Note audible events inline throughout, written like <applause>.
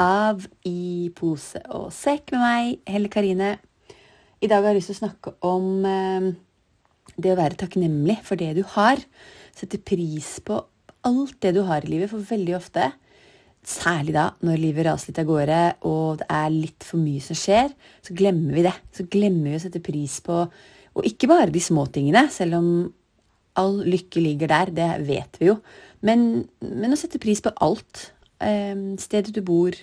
av I pose og sekk med meg, Helle Karine. I dag har jeg lyst til å snakke om eh, det å være takknemlig for det du har. Sette pris på alt det du har i livet, for veldig ofte, særlig da når livet raser litt av gårde og det er litt for mye som skjer, så glemmer vi det. Så glemmer vi å sette pris på Og ikke bare de små tingene, selv om all lykke ligger der, det vet vi jo. Men, men å sette pris på alt. Eh, stedet du bor,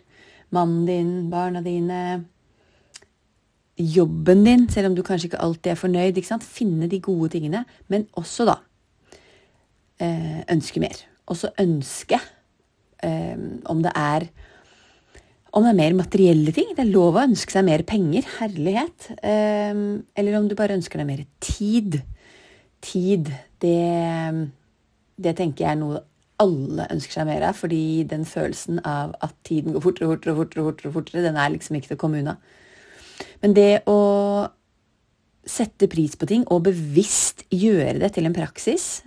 mannen din, barna dine, jobben din, selv om du kanskje ikke alltid er fornøyd. Finne de gode tingene, men også da eh, ønske mer. Også ønske eh, om det er om det er mer materielle ting. Det er lov å ønske seg mer penger. Herlighet. Eh, eller om du bare ønsker deg mer tid. Tid, det, det tenker jeg er noe alle ønsker seg mer av, fordi den følelsen av at tiden går fortere og fortere, fortere, fortere, fortere, den er liksom ikke til å komme unna. Men det å sette pris på ting og bevisst gjøre det til en praksis,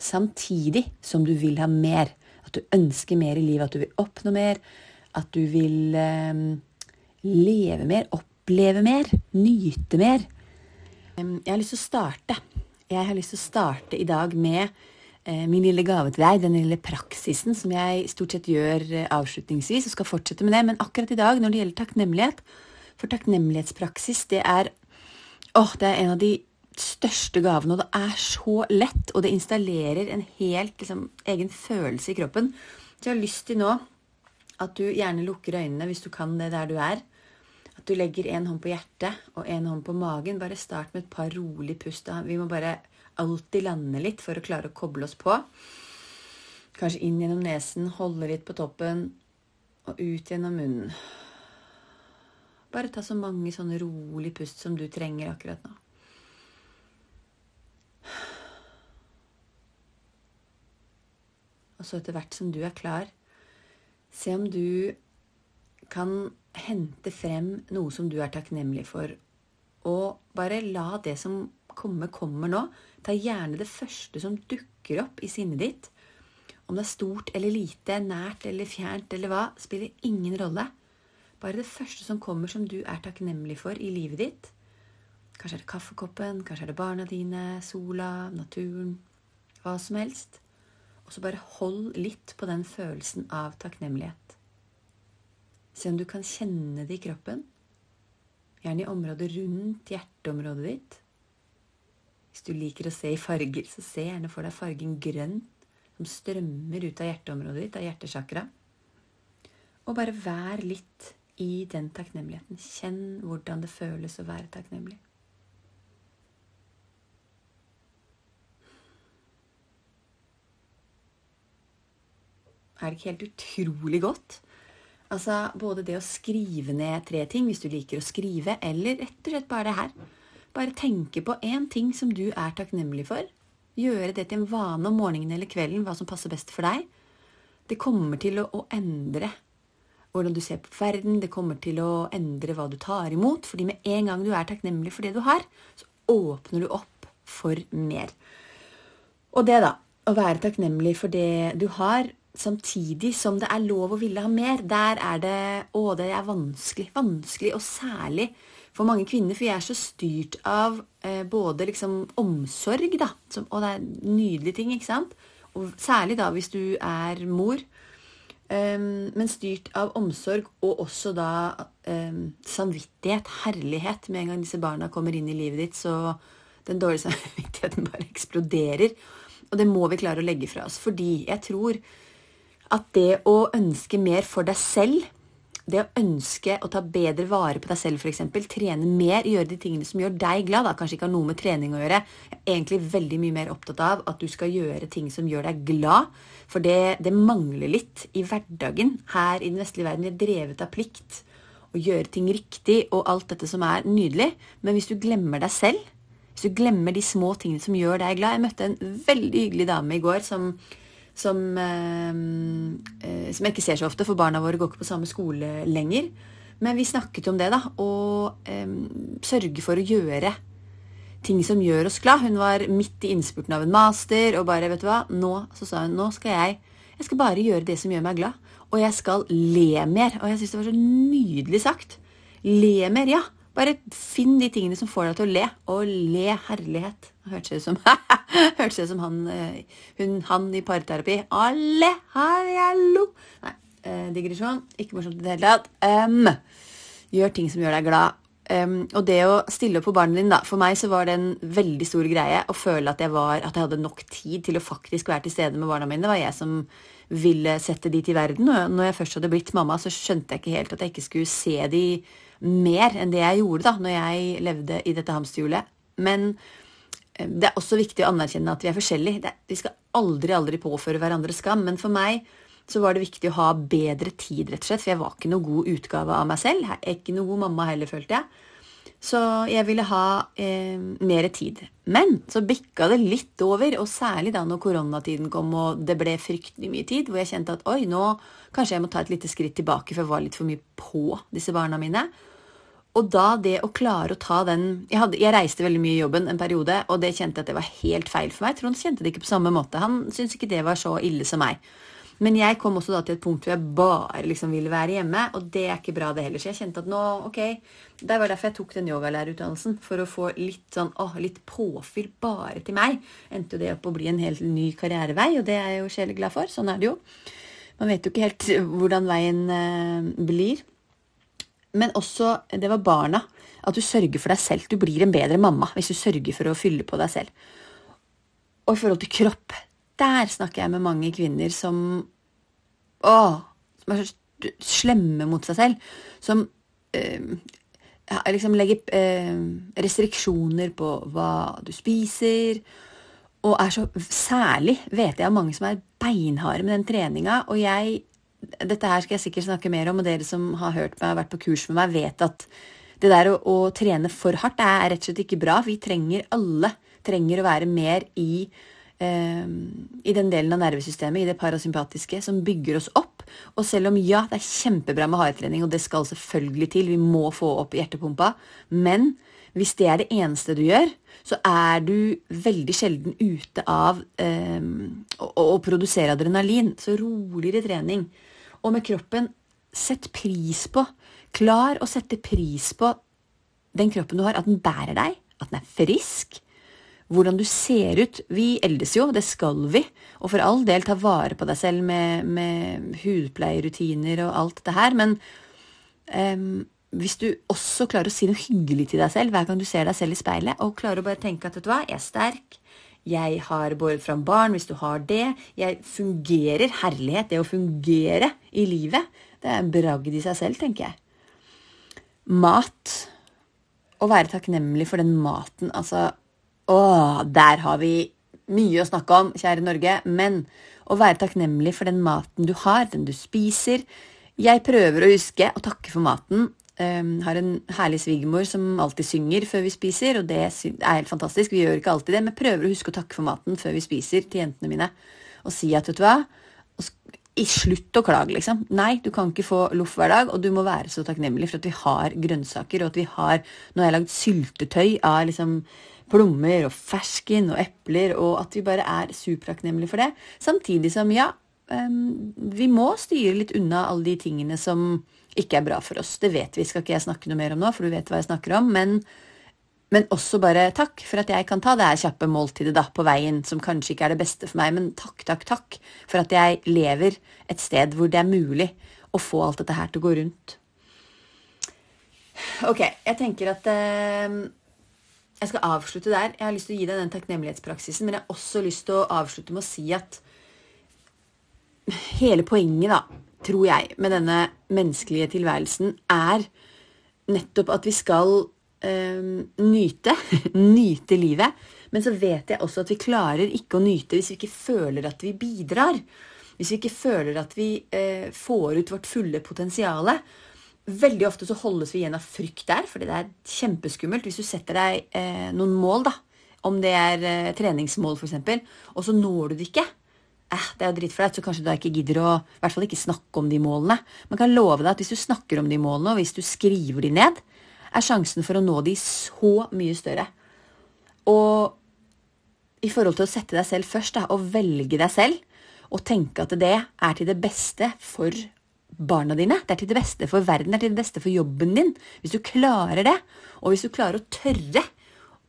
samtidig som du vil ha mer, at du ønsker mer i livet, at du vil oppnå mer, at du vil eh, leve mer, oppleve mer, nyte mer. Jeg har lyst til å starte. Jeg har lyst til å starte i dag med min lille gave til deg, den lille praksisen som jeg stort sett gjør eh, avslutningsvis, og skal fortsette med det. Men akkurat i dag, når det gjelder takknemlighet For takknemlighetspraksis, det er åh, det er en av de største gavene, og det er så lett, og det installerer en helt liksom, egen følelse i kroppen. Så jeg har lyst til nå at du gjerne lukker øynene hvis du kan det der du er. At du legger en hånd på hjertet og en hånd på magen. Bare start med et par rolig pust. Vi må bare alltid lande litt for å klare å koble oss på. Kanskje inn gjennom nesen, holde litt på toppen, og ut gjennom munnen. Bare ta så mange sånne rolig pust som du trenger akkurat nå. Og så etter hvert som du er klar, se om du kan hente frem noe som du er takknemlig for, og bare la det som kommer, kommer nå. Ta gjerne det første som dukker opp i sinnet ditt. Om det er stort eller lite, nært eller fjernt eller hva, spiller ingen rolle. Bare det første som kommer som du er takknemlig for i livet ditt. Kanskje er det kaffekoppen, kanskje er det barna dine, sola, naturen, hva som helst. Og så bare hold litt på den følelsen av takknemlighet. Se om du kan kjenne det i kroppen. Gjerne i området rundt hjerteområdet ditt. Hvis du liker å se i farger, så se gjerne for deg fargen grønn som strømmer ut av hjerteområdet ditt, av hjertesjakra. Og bare vær litt i den takknemligheten. Kjenn hvordan det føles å være takknemlig. Er det ikke helt utrolig godt? Altså, Både det å skrive ned tre ting, hvis du liker å skrive, eller rett og slett bare det her bare tenke på én ting som du er takknemlig for. Gjøre det til en vane om morgenen eller kvelden, hva som passer best for deg. Det kommer til å, å endre hvordan du ser på verden, det kommer til å endre hva du tar imot. fordi med en gang du er takknemlig for det du har, så åpner du opp for mer. Og det, da, å være takknemlig for det du har, samtidig som det er lov å ville ha mer, der er det Å, det er vanskelig. Vanskelig, og særlig for mange kvinner, for jeg er så styrt av eh, både liksom omsorg, da, som, og det er nydelige ting, ikke sant? Og særlig da hvis du er mor. Um, men styrt av omsorg og også da um, samvittighet, herlighet. Med en gang disse barna kommer inn i livet ditt, så den dårlige <laughs> samvittigheten bare eksploderer. Og det må vi klare å legge fra oss. Fordi jeg tror at det å ønske mer for deg selv det å ønske å ta bedre vare på deg selv, f.eks. Trene mer, gjøre de tingene som gjør deg glad. Da. Kanskje ikke har noe med trening å gjøre. Jeg er egentlig veldig mye mer opptatt av at du skal gjøre ting som gjør deg glad. For det, det mangler litt i hverdagen her i den vestlige verden. Vi er drevet av plikt og gjøre ting riktig og alt dette som er nydelig. Men hvis du glemmer deg selv, hvis du glemmer de små tingene som gjør deg glad Jeg møtte en veldig hyggelig dame i går som som, eh, eh, som jeg ikke ser så ofte, for barna våre går ikke på samme skole lenger. Men vi snakket om det, da. Å eh, sørge for å gjøre ting som gjør oss glad. Hun var midt i innspurten av en master og bare, vet du hva, nå så sa hun, nå skal jeg jeg skal bare gjøre det som gjør meg glad. Og jeg skal le mer. Og jeg syns det var så nydelig sagt. Le mer, ja. Bare finn de tingene som får deg til å le. Og le herlighet. Hørtes ut som, <laughs> hørtes ut som han, eh, hun, han i parterapi. Alle, hallo! Nei, eh, digresjon. Ikke morsomt i det hele tatt. Um, gjør ting som gjør deg glad. Um, og det å stille opp for barnet dine, da. For meg så var det en veldig stor greie å føle at jeg, var, at jeg hadde nok tid til å faktisk være til stede med barna mine. Det var jeg som ville sette de til verden. Og når jeg først hadde blitt mamma, så skjønte jeg ikke helt at jeg ikke skulle se de mer enn det jeg gjorde da når jeg levde i dette hamsterhjulet. Men det er også viktig å anerkjenne at vi er forskjellige. Vi skal aldri, aldri påføre hverandre skam. Men for meg så var det viktig å ha bedre tid, rett og slett. For jeg var ikke noe god utgave av meg selv. Jeg er ikke noe god mamma heller, følte jeg. Så jeg ville ha eh, mer tid. Men så bikka det litt over, og særlig da når koronatiden kom og det ble fryktelig mye tid, hvor jeg kjente at oi, nå kanskje jeg må ta et lite skritt tilbake, for jeg var litt for mye på disse barna mine. Og da det å klare å ta den jeg, hadde, jeg, reiste veldig mye i jobben en periode, og det kjente jeg at det var helt feil for meg. Trond kjente det ikke på samme måte. Han syntes ikke det var så ille som meg. Men jeg kom også da til et punkt hvor jeg bare liksom ville være hjemme, og det er ikke bra, det heller. Så jeg kjente at nå, ok, Det var derfor jeg tok den yogalærerutdannelsen. For å få litt sånn, åh, litt påfyll bare til meg. Endte det opp å bli en helt ny karrierevei, og det er jeg jo sjeleglad for. Sånn er det jo. Man vet jo ikke helt hvordan veien eh, blir. Men også det var barna. At du sørger for deg selv. Du blir en bedre mamma hvis du sørger for å fylle på deg selv. Og i forhold til kropp, der snakker jeg med mange kvinner som Å! Som er så slemme mot seg selv. Som øh, liksom legger øh, restriksjoner på hva du spiser. Og er så Særlig vet jeg mange som er beinharde med den treninga. Og jeg dette her skal jeg sikkert snakke mer om, og dere som har hørt meg og vært på kurs med meg, vet at det der å, å trene for hardt er, rett og slett ikke bra. Vi trenger alle trenger å være mer i, eh, i den delen av nervesystemet, i det parasympatiske, som bygger oss opp. Og selv om ja, det er kjempebra med hardtrening, og det skal selvfølgelig til, vi må få opp hjertepumpa, men hvis det er det eneste du gjør, så er du veldig sjelden ute av eh, å, å, produsere adrenalin. Så roligere trening og med kroppen. Sett pris på, klar å sette pris på den kroppen du har, at den bærer deg, at den er frisk. Hvordan du ser ut. Vi eldes jo, det skal vi. Og for all del ta vare på deg selv med, med hudpleierutiner og alt det her. Men um, hvis du også klarer å si noe hyggelig til deg selv hver gang du ser deg selv i speilet, og klarer å bare tenke at vet du hva, jeg er sterk, jeg har båret fram barn, hvis du har det. Jeg fungerer. Herlighet, det å fungere i livet, det er en bragd i seg selv, tenker jeg. Mat. Å være takknemlig for den maten. Altså Å, der har vi mye å snakke om, kjære Norge. Men å være takknemlig for den maten du har, den du spiser. Jeg prøver å huske å takke for maten Um, har en herlig svigermor som alltid synger før vi spiser, og det er helt fantastisk. Vi gjør ikke alltid det, men prøver å huske å takke for maten før vi spiser til jentene mine. Og si at, vet du hva i Slutt å klage, liksom. Nei, du kan ikke få loff hver dag, og du må være så takknemlig for at vi har grønnsaker, og at vi har Nå har jeg lagd syltetøy av liksom plommer og fersken og epler, og at vi bare er supertakknemlige for det. Samtidig som, ja, um, vi må styre litt unna alle de tingene som ikke er bra for oss. Det vet vi, skal ikke jeg snakke noe mer om nå, for du vet hva jeg snakker om. Men, men også bare takk for at jeg kan ta det her kjappe måltidet da, på veien, som kanskje ikke er det beste for meg, men takk, takk, takk for at jeg lever et sted hvor det er mulig å få alt dette her til å gå rundt. Ok, jeg tenker at eh, jeg skal avslutte der. Jeg har lyst til å gi deg den takknemlighetspraksisen, men jeg har også lyst til å avslutte med å si at hele poenget da, tror jeg, med denne menneskelige tilværelsen, er nettopp at vi skal øh, nyte. <laughs> nyte livet. Men så vet jeg også at vi klarer ikke å nyte hvis vi ikke føler at vi bidrar. Hvis vi ikke føler at vi øh, får ut vårt fulle potensial. Veldig ofte så holdes vi igjen av frykt der, fordi det er kjempeskummelt. Hvis du setter deg øh, noen mål, da, om det er treningsmål f.eks., og så når du det ikke, eh, det er jo dritflaut, så kanskje du ikke gidder å i hvert fall ikke snakke om de målene. Man kan love deg at hvis du snakker om de målene, og hvis du skriver de ned, er sjansen for å nå de så mye større. Og i forhold til å sette deg selv først, da, og velge deg selv, og tenke at det er til det beste for barna dine, det er til det beste for verden, det er til det beste for jobben din. Hvis du klarer det, og hvis du klarer å tørre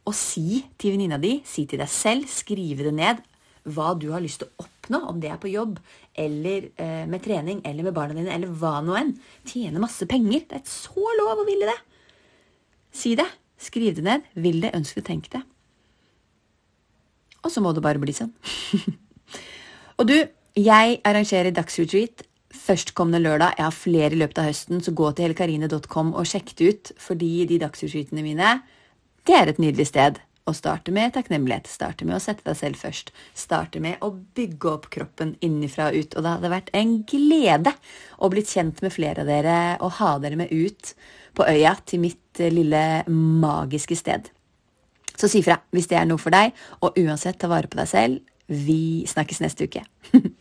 å si til venninna di, si til deg selv, skrive det ned, hva du har lyst til å oppnå, om det er på jobb eller eh, med trening eller med barna dine eller hva nå enn. Tjene masse penger. Det er så lov å ville det. Si det. Skriv det ned. Vil det, ønsk det, tenk det. Og så må det bare bli sånn. <laughs> og du, jeg arrangerer dagsretreat førstkommende lørdag. Jeg har flere i løpet av høsten, så gå til helkarine.com og sjekk det ut, fordi de dagsretreatene mine, det er et nydelig sted. Og starte med takknemlighet. Starte med å sette deg selv først. Starte med å bygge opp kroppen innenfra og ut. Og det hadde vært en glede å bli kjent med flere av dere og ha dere med ut på øya til mitt lille magiske sted. Så si fra hvis det er noe for deg, og uansett ta vare på deg selv. Vi snakkes neste uke. <laughs>